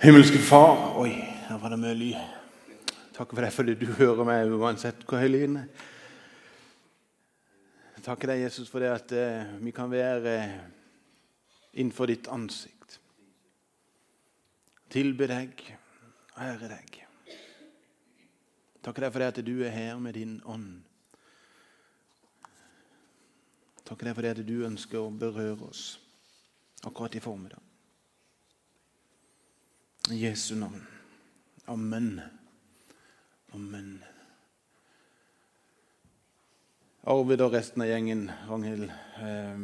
Himmelske Far Oi, her var det mye lyd. Takk for det, fordi du hører meg uansett hvor høy lyden er. Takk deg, Jesus, for det at eh, vi kan være eh, innenfor ditt ansikt. Tilbe deg, ære deg. Takk deg for det at du er her med din ånd. Takk deg for det at du ønsker å berøre oss akkurat i formiddag. I Jesu navn. Amen. Amen. Arvid og resten av gjengen, Ragnhild eh,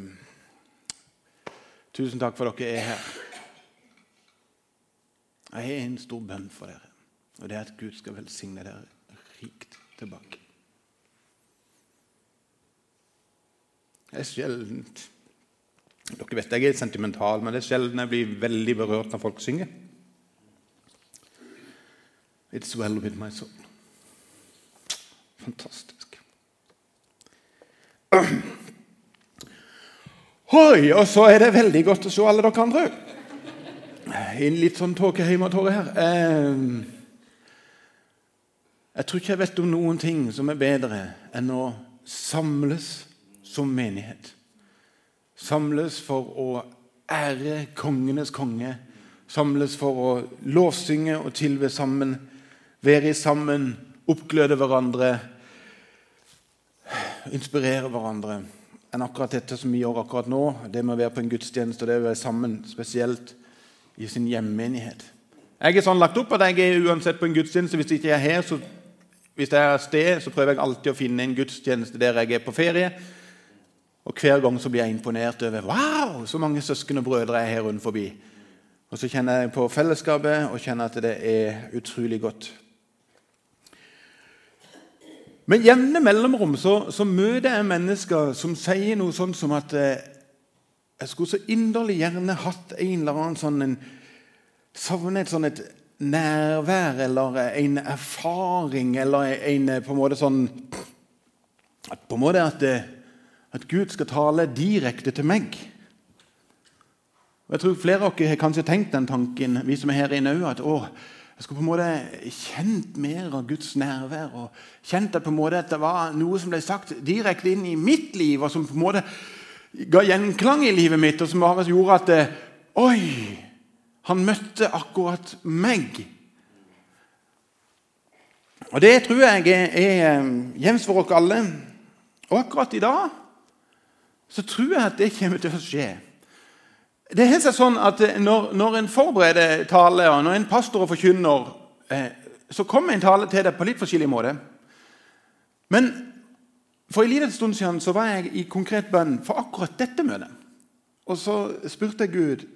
Tusen takk for at dere er her. Jeg har en stor bønn for dere, og det er at Gud skal velsigne dere rikt tilbake. Det er sjeldent Dere vet jeg er sentimental, men det er sjelden jeg blir veldig berørt når folk synger. It's well with my soul. Fantastisk. Oi, og så er det veldig godt å se alle dere andre òg. En litt sånn tåkeheimatåre her. Eh, jeg tror ikke jeg vet om noen ting som er bedre enn å samles som menighet. Samles for å ære kongenes konge. Samles for å lovsynge og tilbe sammen være sammen, oppgløde hverandre, inspirere hverandre enn akkurat dette som vi gjør akkurat nå. Det med å være på en gudstjeneste og det å være sammen, spesielt i sin hjemmenighet. Jeg er sånn lagt opp at jeg er uansett på en gudstjeneste. Hvis jeg ikke er her, så, hvis jeg er et sted, så prøver jeg alltid å finne en gudstjeneste der jeg er på ferie. Og Hver gang så blir jeg imponert over wow, så mange søsken og brødre er her rundt forbi. Og Så kjenner jeg på fellesskapet og kjenner at det er utrolig godt. Med jevne mellomrom så, så, møter jeg mennesker som sier noe sånn som at eh, jeg skulle så inderlig gjerne hatt en eller annen sånn en, Savne et sånn nærvær eller en erfaring eller en på en måte sånn at På en måte at, eh, at Gud skal tale direkte til meg. Og jeg tror Flere av dere har kanskje tenkt den tanken, vi som er her inne òg. At jeg skulle på en måte kjent mer av Guds nærvær. og Kjent at, måte at det var noe som ble sagt direkte inn i mitt liv, og som på en måte ga gjenklang i livet mitt, og som gjorde at det, Oi! Han møtte akkurat meg. Og Det tror jeg er, er jevnt for oss alle. Og akkurat i dag så tror jeg at det kommer til å skje. Det er sånn at når, når, en forbereder tale, og når en pastor forkynner, eh, så kommer en tale til deg på litt forskjellig måte. Men for en liten stund siden så var jeg i konkret bønn for akkurat dette møtet. Og så spurte jeg Gud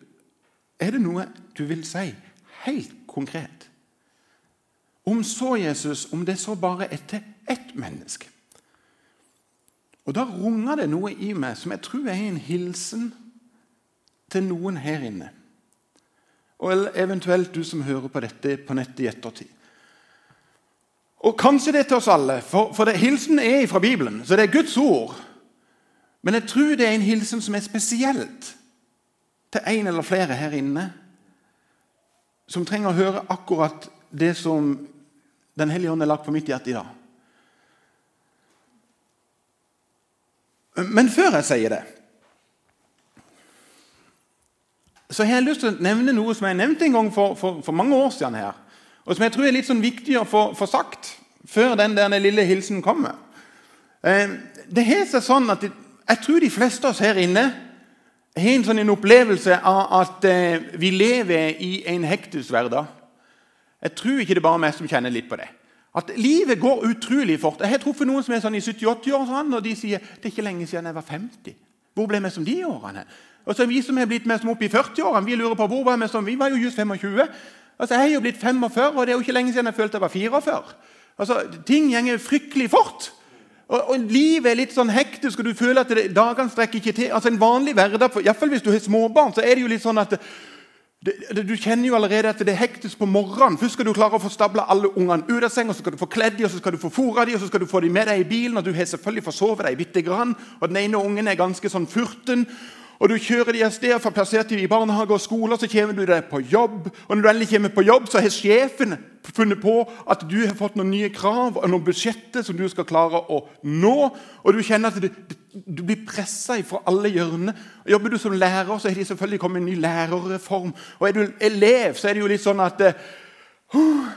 er det noe du vil si helt konkret. Om så Jesus, om det så bare er til ett menneske. Og Da runger det noe i meg som jeg tror er en hilsen til noen her inne. Og eventuelt du som hører på dette på nettet i ettertid. Og Kanskje det er til oss alle, for, for det, hilsen er fra Bibelen, så det er Guds ord. Men jeg tror det er en hilsen som er spesielt til en eller flere her inne, som trenger å høre akkurat det som Den hellige ånd har lagt på mitt hjerte i dag. Men før jeg sier det, så har jeg lyst til å nevne noe som jeg nevnte en gang for, for, for mange år siden. her, Og som jeg tror er litt sånn viktig å få, få sagt før den der lille hilsen kommer. Eh, det har seg sånn at Jeg tror de fleste av oss her inne har en sånn en opplevelse av at eh, vi lever i en hektisk hverdag. Jeg tror ikke det er bare meg som kjenner litt på det. At livet går utrolig fort. Jeg har truffet noen som er sånn i 70-80 år, sånn, og de sier det er ikke lenge siden jeg var 50. Hvor ble vi som de årene? Og så Vi som har blitt med som opp i 40-årene, vi lurer på hvor var vi som Vi var jo just 25. Altså, Jeg er jo blitt 45, og det er jo ikke lenge siden jeg følte jeg var 44. Altså, Ting gjenger fryktelig fort. Og, og, Livet er litt sånn hektisk, og du føler at det, dagene strekker ikke til. Altså En vanlig hverdag, iallfall hvis du har småbarn, så er det jo litt sånn at det, det, du kjenner jo allerede at det er hektisk på morgenen. Først skal du klare å få stabla alle ungene ut av seng, og så skal du få kledd dem, og så skal du få fôra dem, og så skal du få dem med deg i bilen. og Du har selvfølgelig forsovet deg bitte grann, og den ene ungen er ganske sånn furten. Og du kjører de av sted for plassert i barnehage og skole, så kommer du deg på jobb. Og når du endelig kommer på jobb, så har sjefen funnet på at du har fått noen nye krav og noen budsjetter som du skal klare å nå. Og du kjenner at du, du blir pressa fra alle hjørner. Jobber du som lærer, så har de selvfølgelig kommet en ny lærerreform. Og er du elev, så er det jo litt sånn at uh,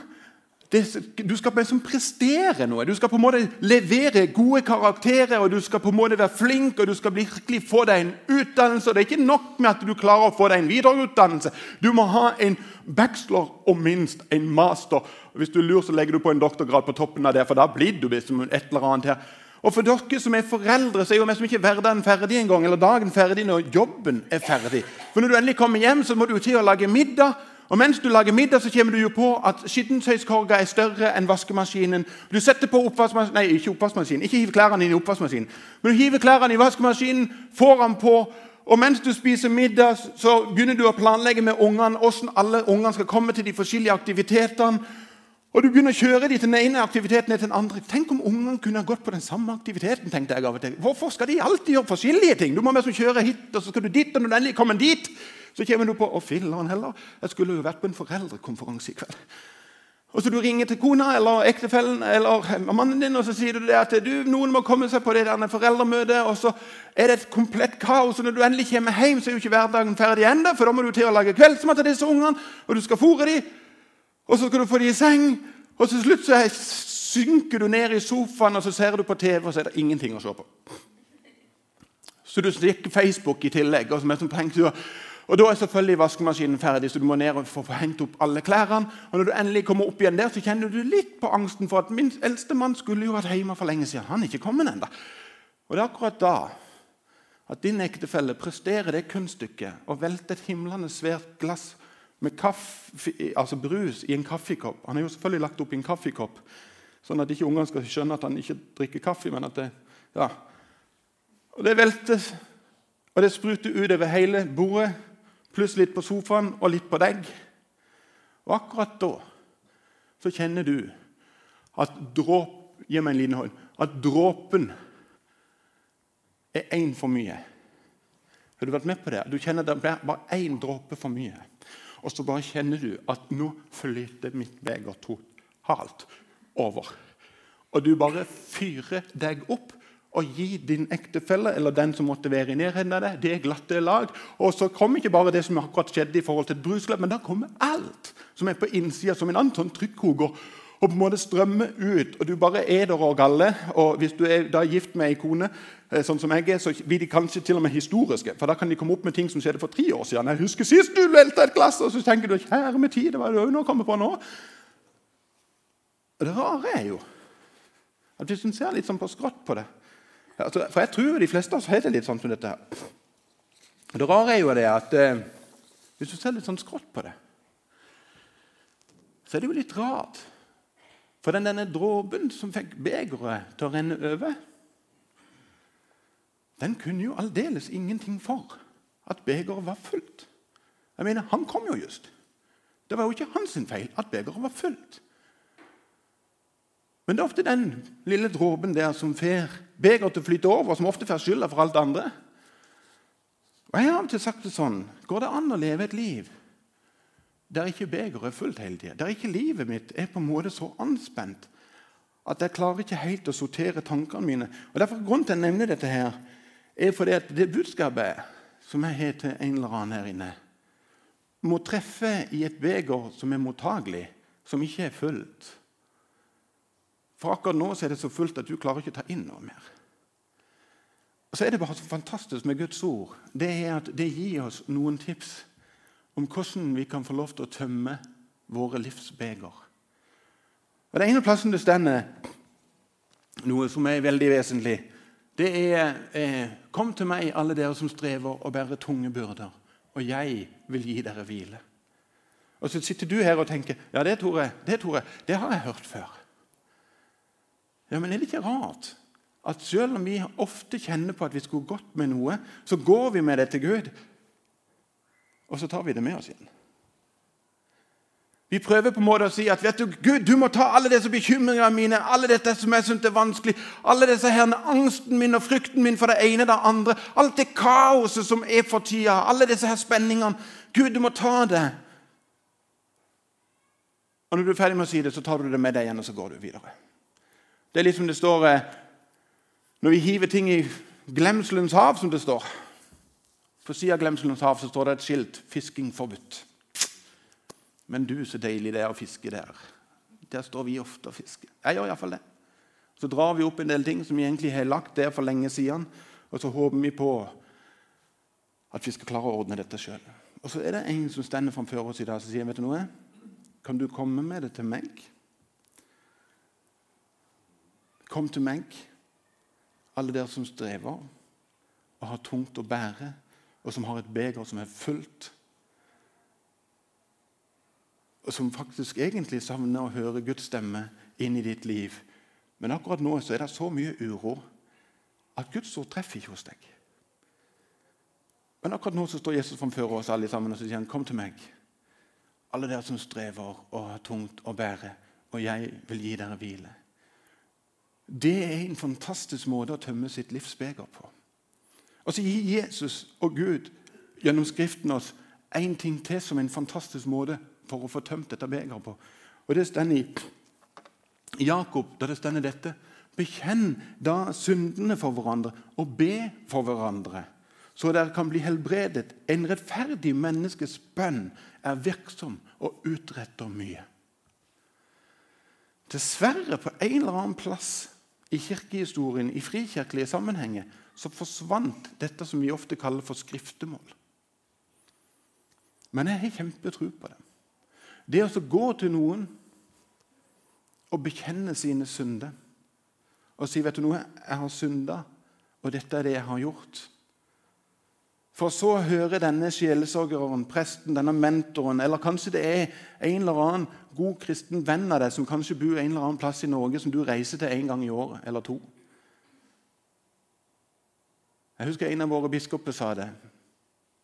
du skal liksom prestere noe. Du skal på en måte levere gode karakterer, og du skal på en måte være flink og du skal virkelig få deg en utdannelse. Det er ikke nok med at du klarer å få deg en videreutdannelse. Du må ha en bachelor og minst en master. Hvis du lurer, så legger du på en doktorgrad på toppen av det, for da blir du liksom et eller annet her. Og For dere som er foreldre, så er jo vi som ikke hverdagen ferdig engang, eller dagen ferdig når jobben er ferdig. For Når du endelig kommer hjem, så må du til å lage middag. Og Mens du lager middag, så kommer du jo på at skittentøyskorga er større enn vaskemaskinen. Du setter på oppvaskmaskinen, nei, ikke oppvaskmaskinen, ikke hiv klærne inn i oppvaskmaskinen. Men du hiver klærne i vaskemaskinen, får den på, og mens du spiser middag, så begynner du å planlegge med ungene hvordan alle ungene skal komme til de forskjellige aktivitetene. Og du begynner å kjøre dem til den ene aktiviteten til den andre. Tenk om ungene kunne ha gått på den samme aktiviteten. tenkte jeg av og til. Hvorfor skal de alltid gjøre forskjellige ting? Du må liksom kjøre hit, og så skal du dit, og når du endelig kommer dit, så kommer du på å filler'n heller, jeg skulle jo vært på en foreldrekonferanse i kveld. Og så Du ringer til kona eller ektefellen eller mannen din og så sier du det at du, noen må komme seg på det der foreldremøtet. og Så er det et komplett kaos. og Når du endelig kommer hjem, så er jo ikke hverdagen ferdig ennå. For da må du til å lage kveldsmat til disse ungene, og du skal fôre dem. Og så skal du få dem i seng. Og til slutt så synker du ned i sofaen og så ser du på TV, og så er det ingenting å se på. Så du stikker Facebook i tillegg. og som er som og Da er selvfølgelig vaskemaskinen ferdig, så du må ned og få hente opp alle klærne. Og Når du endelig kommer opp igjen der, så kjenner du litt på angsten for at min eldste mann skulle jo vært hjemme for lenge siden. Han er ikke kommet enda. Og det er akkurat da at din ektefelle presterer det kunststykket å velte et himlende svært glass med kaffe, altså brus i en kaffekopp. Han har jo selvfølgelig lagt opp i en kaffekopp, sånn at ikke ungene skal skjønne at han ikke drikker kaffe. men at det, ja. Og Det veltes, og det spruter utover hele bordet pluss litt på sofaen og litt på deg. Og akkurat da så kjenner du at dråp, Gi meg en liten hånd. At dråpen er én for mye. Har du vært med på det? Du kjenner det blir bare én dråpe for mye. Og så bare kjenner du at nå flyter mitt beger totalt over. Og du bare fyrer deg opp og gi din ektefelle eller den som måtte være i nærheten av deg, det glatte lag. Og så kommer ikke bare det som akkurat skjedde i forhold til et brusglass, men da kommer alt som er på innsida, som en annen sånn trykkoker. Og på en måte strømmer ut, og du bare er der og galler. Og hvis du er da gift med ei kone, eh, sånn som jeg er, så blir de kanskje til og med historiske. For da kan de komme opp med ting som skjedde for tre år siden. Jeg husker sist du velta et glass, og så tenker du kjære med tid, det var det nå kommer på nå. Det rare er jo at hvis en ser litt sånn på skrått på det, Altså, for jeg tror de fleste av oss har det litt sånn som dette. her. Det rare er jo det at eh, hvis du ser litt sånn skrått på det, så er det jo litt rart. For den, denne dråpen som fikk begeret til å renne over, den kunne jo aldeles ingenting for at begeret var fullt. Jeg mener, Han kom jo just. Det var jo ikke hans feil at begeret var fullt. Men det er ofte den lille dråpen der som får begeret til å flyte over, som ofte får skylda for alt andre. Og Jeg har av og til sagt det sånn Går det an å leve et liv der ikke begeret er fullt hele tida? Der ikke livet mitt er på en måte så anspent at jeg klarer ikke helt å sortere tankene mine. Og derfor Grunnen til å nevne dette her, er fordi at det budskapet som jeg har til en eller annen her inne, må treffe i et beger som er mottagelig, som ikke er fullt. For akkurat nå er det så fullt at du klarer ikke å ta inn noe mer. Og så er det bare så fantastisk med Guds ord. Det er at det gir oss noen tips om hvordan vi kan få lov til å tømme våre livsbeger. Og Den ene plassen det stender noe som er veldig vesentlig. Det er eh, 'Kom til meg, alle dere som strever og bærer tunge byrder, og jeg vil gi dere hvile'. Og Så sitter du her og tenker ja, det tror jeg, det, tror jeg, det har jeg hørt før. Ja, men er det ikke rart at selv om vi ofte kjenner på at vi skulle gått med noe, så går vi med det til Gud, og så tar vi det med oss igjen? Vi prøver på en måte å si at vet du, Gud, du må ta alle disse bekymringene mine, alle dette som jeg syns er vanskelig, alle disse her, angsten min og frykten min for det ene og det andre, alt det kaoset som er for tida, alle disse her spenningene. Gud, du må ta det. Og når du er ferdig med å si det, så tar du det med deg igjen og så går du videre. Det er liksom det står eh, Når vi hiver ting i glemselens hav, som det står På siden av glemselens hav så står det et skilt 'Fisking forbudt'. Men du, så deilig det er å fiske der. Der står vi ofte og fisker. Jeg gjør iallfall det. Så drar vi opp en del ting som vi egentlig har lagt der for lenge siden, og så håper vi på at vi skal klare å ordne dette sjøl. Og så er det en som stender framfor oss i dag og sier vet du noe? Kan du komme med det til meg? Kom til meg, alle dere som strever og har tungt å bære, og som har et beger som er fullt, og som faktisk egentlig savner å høre Guds stemme inn i ditt liv. Men akkurat nå så er det så mye uro at Guds ord treffer ikke hos deg. Men akkurat nå så står Jesus framfor oss alle sammen og så sier han, 'Kom til meg, alle dere som strever og har tungt å bære, og jeg vil gi dere hvile.' Det er en fantastisk måte å tømme sitt livsbeger på. Og så gir Jesus og Gud gjennom Skriften oss én ting til som en fantastisk måte for å få tømt dette begeret på. Og Det står i Jakob da det står dette Bekjenn da syndene for hverandre og be for hverandre, så dere kan bli helbredet. En rettferdig menneskes bønn er virksom og utretter mye. Dessverre, på en eller annen plass i kirkehistorien, i frikirkelige sammenhenger, så forsvant dette som vi ofte kaller for skriftemål. Men jeg har kjempetro på det. Det å gå til noen og bekjenne sine synder og si vet du noe, jeg har synda, og dette er det jeg har gjort. For så å høre denne sjelesørgeren, presten, denne mentoren, eller kanskje det er en eller annen god kristen venn av deg som kanskje bor en eller annen plass i Norge som du reiser til en gang i året eller to. Jeg husker en av våre biskoper sa det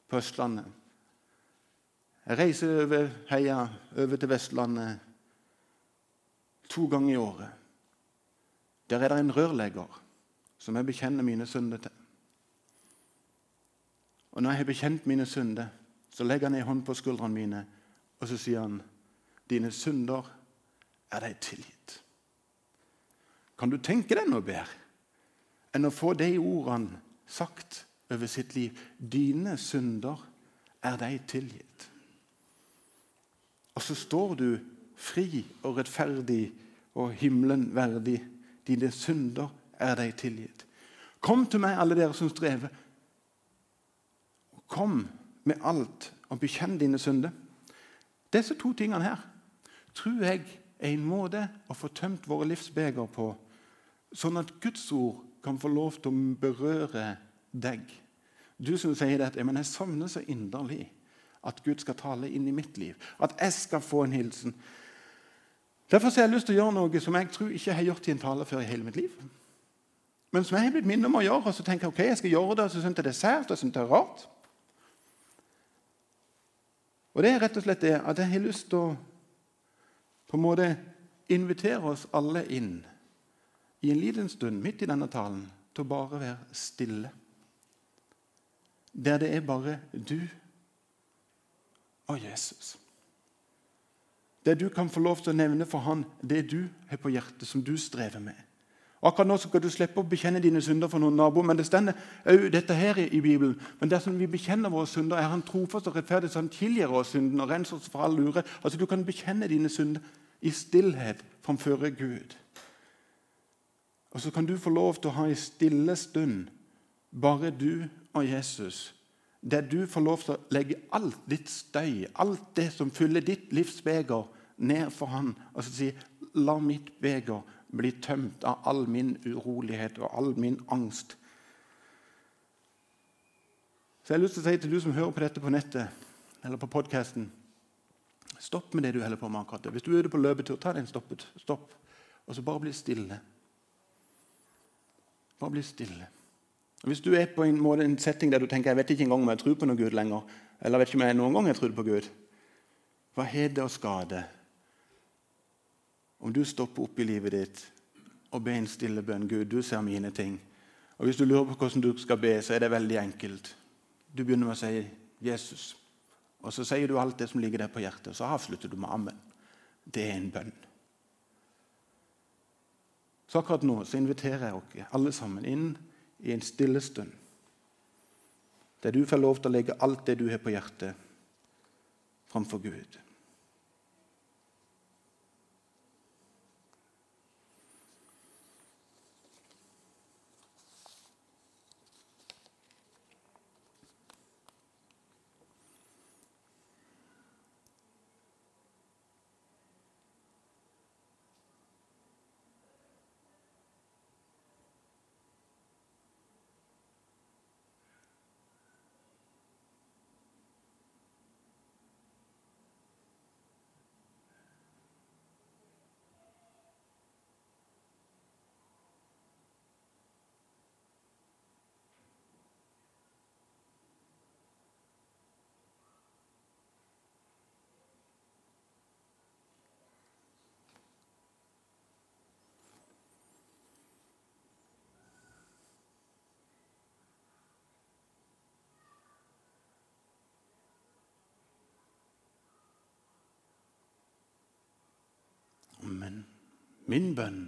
på Østlandet. Jeg reiser over heia over til Vestlandet to ganger i året. Der er det en rørlegger som jeg bekjenner mine sønner til. Og når jeg har bekjent mine synder, så legger han en hånd på skuldrene mine og så sier han, 'Dine synder er deg tilgitt'. Kan du tenke deg noe bedre enn å få de ordene sagt over sitt liv? 'Dine synder er deg tilgitt'. Og så står du fri og rettferdig og himmelen verdig. Dine synder er deg tilgitt. Kom til meg, alle dere som strever. Kom med alt og bekjenn dine synder. Disse to tingene her tror jeg er en måte å få tømt våre livsbeger på, sånn at Guds ord kan få lov til å berøre deg. Du som sier dette, jeg savner så inderlig at Gud skal tale inn i mitt liv. At jeg skal få en hilsen. Derfor har jeg lyst til å gjøre noe som jeg tror ikke jeg har gjort i en tale før i hele mitt liv. Men som jeg har blitt minnet om å gjøre, og så tenker jeg ok, jeg skal gjøre det, og så syns jeg det er sært og synes det er rart. Og det er rett og slett det at jeg har lyst til å på en måte invitere oss alle inn i en liten stund midt i denne talen til å bare være stille. Der det er bare du og Jesus. Der du kan få lov til å nevne for han det du har på hjertet, som du strever med. Akkurat nå skal du slippe å bekjenne dine synder for noen naboer. Men det stender òg dette her i Bibelen. Men dersom vi bekjenner våre synder, er Han trofast og rettferdig, så Han tilgir oss synden og renser oss fra all urett. Altså, du kan bekjenne dine synder i stillhet framfor Gud. Og så kan du få lov til å ha en stille stund, bare du og Jesus, der du får lov til å legge alt ditt støy, alt det som fyller ditt livs beger, ned for Han, og så si La mitt beger bli tømt av all min urolighet og all min angst. Så jeg har lyst til å si til du som hører på dette på nettet eller på podkasten Stopp med det du holder på med akkurat Hvis du er ute på løpetur, ta deg en stoppet. stopp. Og så bare bli stille. Bare bli stille. Hvis du er på en, måte, en setting der du tenker jeg vet ikke engang om jeg tror på noe Gud lenger, eller jeg vet ikke om jeg noen gang har trodd på Gud, hva har det å skade om du stopper opp i livet ditt og ber en stille bønn. Gud, du ser mine ting. Og Hvis du lurer på hvordan du skal be, så er det veldig enkelt. Du begynner med å si 'Jesus', og så sier du alt det som ligger der på hjertet. og Så avslutter du med 'Amen'. Det er en bønn. Så akkurat nå så inviterer jeg dere alle sammen inn i en stille stund, der du får lov til å legge alt det du har på hjertet, framfor Gud. Men min bønn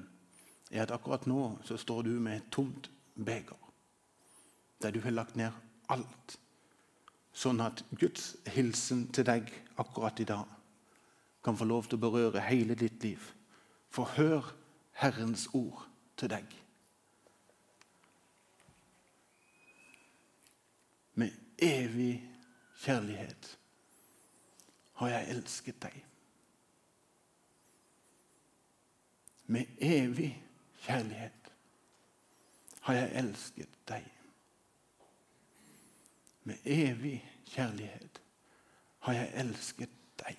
er at akkurat nå så står du med et tomt beger, der du har lagt ned alt, sånn at Guds hilsen til deg akkurat i dag kan få lov til å berøre hele ditt liv. For hør Herrens ord til deg. Med evig kjærlighet har jeg elsket deg. Med evig kjærlighet har jeg elsket deg. Med evig kjærlighet har jeg elsket deg.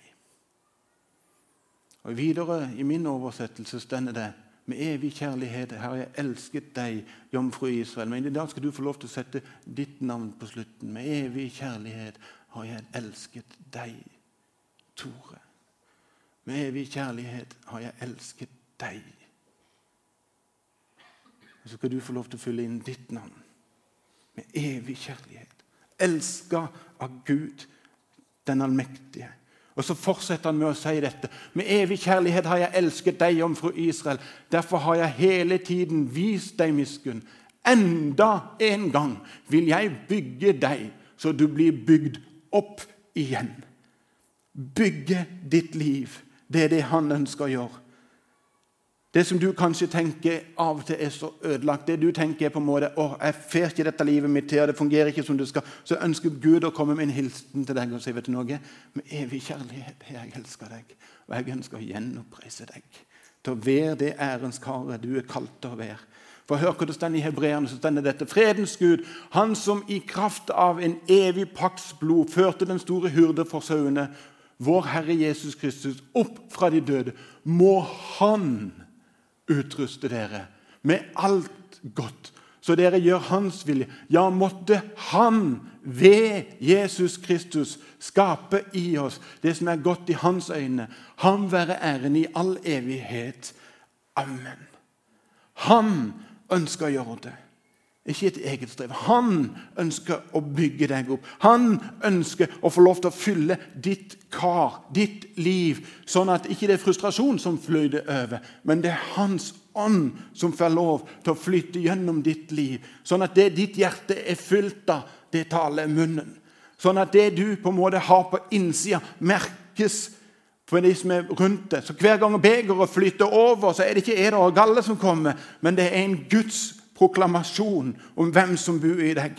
Og Videre i min oversettelse stender det med evig kjærlighet har jeg elsket deg, jomfru Israel. Men i dag skal du få lov til å sette ditt navn på slutten. Med evig kjærlighet har jeg elsket deg, Tore. Med evig kjærlighet har jeg elsket deg. Og Så skal du få lov til å fylle inn ditt navn med evig kjærlighet. Elska av Gud, den allmektige. Og Så fortsetter han med å si dette. Med evig kjærlighet har jeg elsket deg, jomfru Israel. Derfor har jeg hele tiden vist deg miskunn. Enda en gang vil jeg bygge deg, så du blir bygd opp igjen. Bygge ditt liv. Det er det han ønsker å gjøre. Det som du kanskje tenker av og til er så ødelagt, det du tenker er på en måte å, jeg får ikke dette livet mitt til, og det fungerer ikke som det skal, så ønsker Gud å komme med en hilsen til deg og si vet du noe, med evig kjærlighet jeg elsker deg, og jeg ønsker å gjenoppreise deg. Til å være det ærens karet du er kalt til å være. For hør hva det står i Hebreerne, så står dette. Fredens Gud, han som i kraft av en evig pakts blod førte den store hyrde for sauene, vår Herre Jesus Kristus, opp fra de døde, må Han utruste dere med alt godt, så dere gjør Hans vilje. Ja, måtte Han ved Jesus Kristus skape i oss det som er godt i Hans øyne. Han være æren i all evighet. Amen. Han ønsker å gjøre det. Ikke et eget strev. Han ønsker å bygge deg opp. Han ønsker å få lov til å fylle ditt kar, ditt liv, sånn at ikke det er frustrasjon som fløyter over, men det er Hans ånd som får lov til å flyte gjennom ditt liv. Sånn at det ditt hjerte er fylt av, det taler munnen. Sånn at det du på en måte har på innsida, merkes for de som er rundt det. Så Hver gang begeret flyter over, så er det ikke eder og galle som kommer, men det er en Guds proklamasjon om hvem som bor i deg.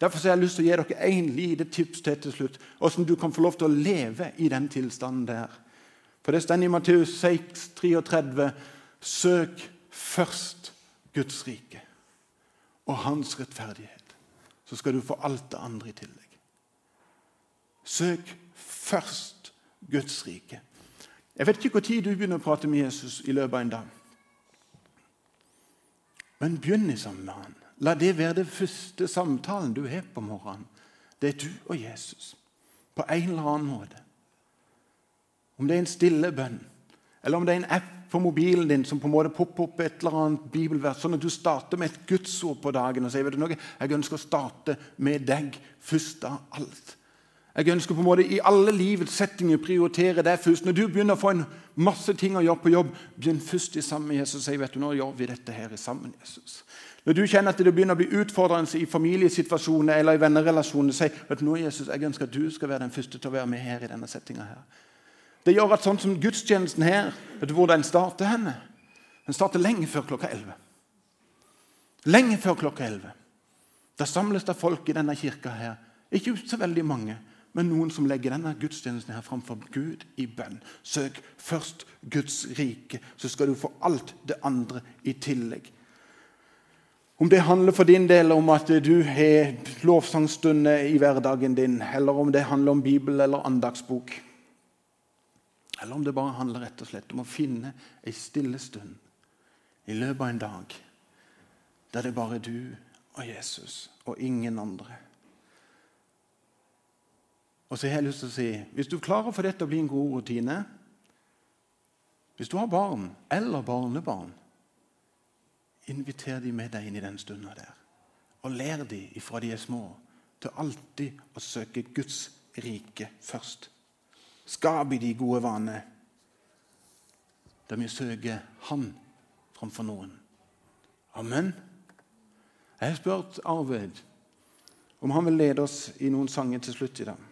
Derfor har jeg lyst til å gi dere en lite tips til til slutt, hvordan du kan få lov til å leve i den tilstanden der. For Det står i Matteus 6, 33, Søk først Guds rike og hans rettferdighet, så skal du få alt det andre i tillegg. Søk først Guds rike. Jeg vet ikke når du begynner å prate med Jesus i løpet av en dag. Men begynn med han. La det være den første samtalen du har på morgenen. Det er du og Jesus. På en eller annen måte. Om det er en stille bønn, eller om det er en app på mobilen din som på en måte popper opp et eller annet bibelvers, sånn at du starter med et gudsord på dagen og sier vet du noe, jeg ønsker å starte med deg først av alt. Jeg ønsker på en måte i alle livets settinger prioritere det først. Når du begynner å få en masse ting å gjøre på jobb, begynn først i sammen med Jesus og si vet du, nå gjør vi dette her i sammen. Jesus. Når du kjenner at det begynner å bli utfordrende i familiesituasjoner eller i vennerelasjoner, si du, nå Jesus, jeg ønsker at du skal være den første til å være med her i denne settinga. Det gjør at sånn som gudstjenesten her Vet du hvor den starter? henne? Den starter lenge før klokka 11. Lenge før klokka 11. Da samles det folk i denne kirka her. Ikke så veldig mange, men noen som legger denne gudstjenesten her framfor Gud i bønn. Søk først Guds rike, så skal du få alt det andre i tillegg. Om det handler for din del om at du har lovsangstunder i hverdagen din, eller om det handler om Bibel eller andagsbok, eller om det bare handler rett og slett om å finne ei stille stund i løpet av en dag der det bare er du og Jesus og ingen andre. Og så har jeg lyst til å si Hvis du klarer få dette å bli en god rutine Hvis du har barn eller barnebarn, inviter de med deg inn i den stunda der. Og lær de ifra de er små, til alltid å søke Guds rike først. Skap i de gode vaner der vi søker Han framfor noen. Amen. Jeg har spurt Arvid om han vil lede oss i noen sanger til slutt i dag.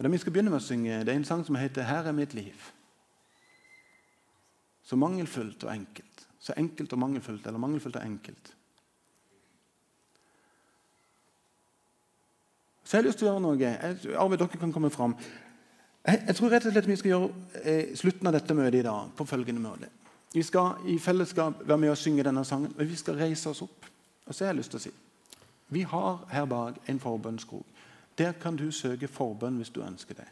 Og Det vi skal begynne med å synge, det er en sang som heter 'Her er mitt liv'. Så mangelfullt og enkelt. Så enkelt og mangelfullt, eller mangelfullt og enkelt. Så jeg har lyst til å gjøre noe. Arvid, dere kan komme fram. Jeg, jeg, tror rett og slett vi skal gjøre eh, slutten av dette møtet i dag på følgende måte. Vi skal i fellesskap være med å synge denne sangen, men vi skal reise oss opp. Og så har jeg lyst til å si Vi har her bak en forbønnskrok. Der kan du søke forbønn hvis du ønsker det.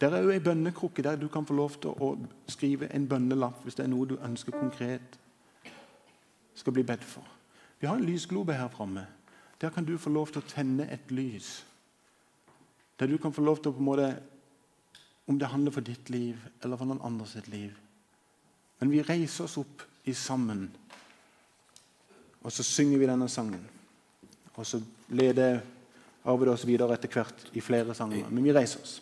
Der er jo ei bønnekrukke der du kan få lov til å skrive en bønnelapp hvis det er noe du ønsker konkret skal bli bedt for. Vi har en lysglobe her framme. Der kan du få lov til å tenne et lys. Der du kan få lov til å på en måte Om det handler for ditt liv eller for noen andre sitt liv. Men vi reiser oss opp i sammen, og så synger vi denne sangen. Og så leder Arvid oss videre etter hvert i flere sanger. Men vi reiser oss.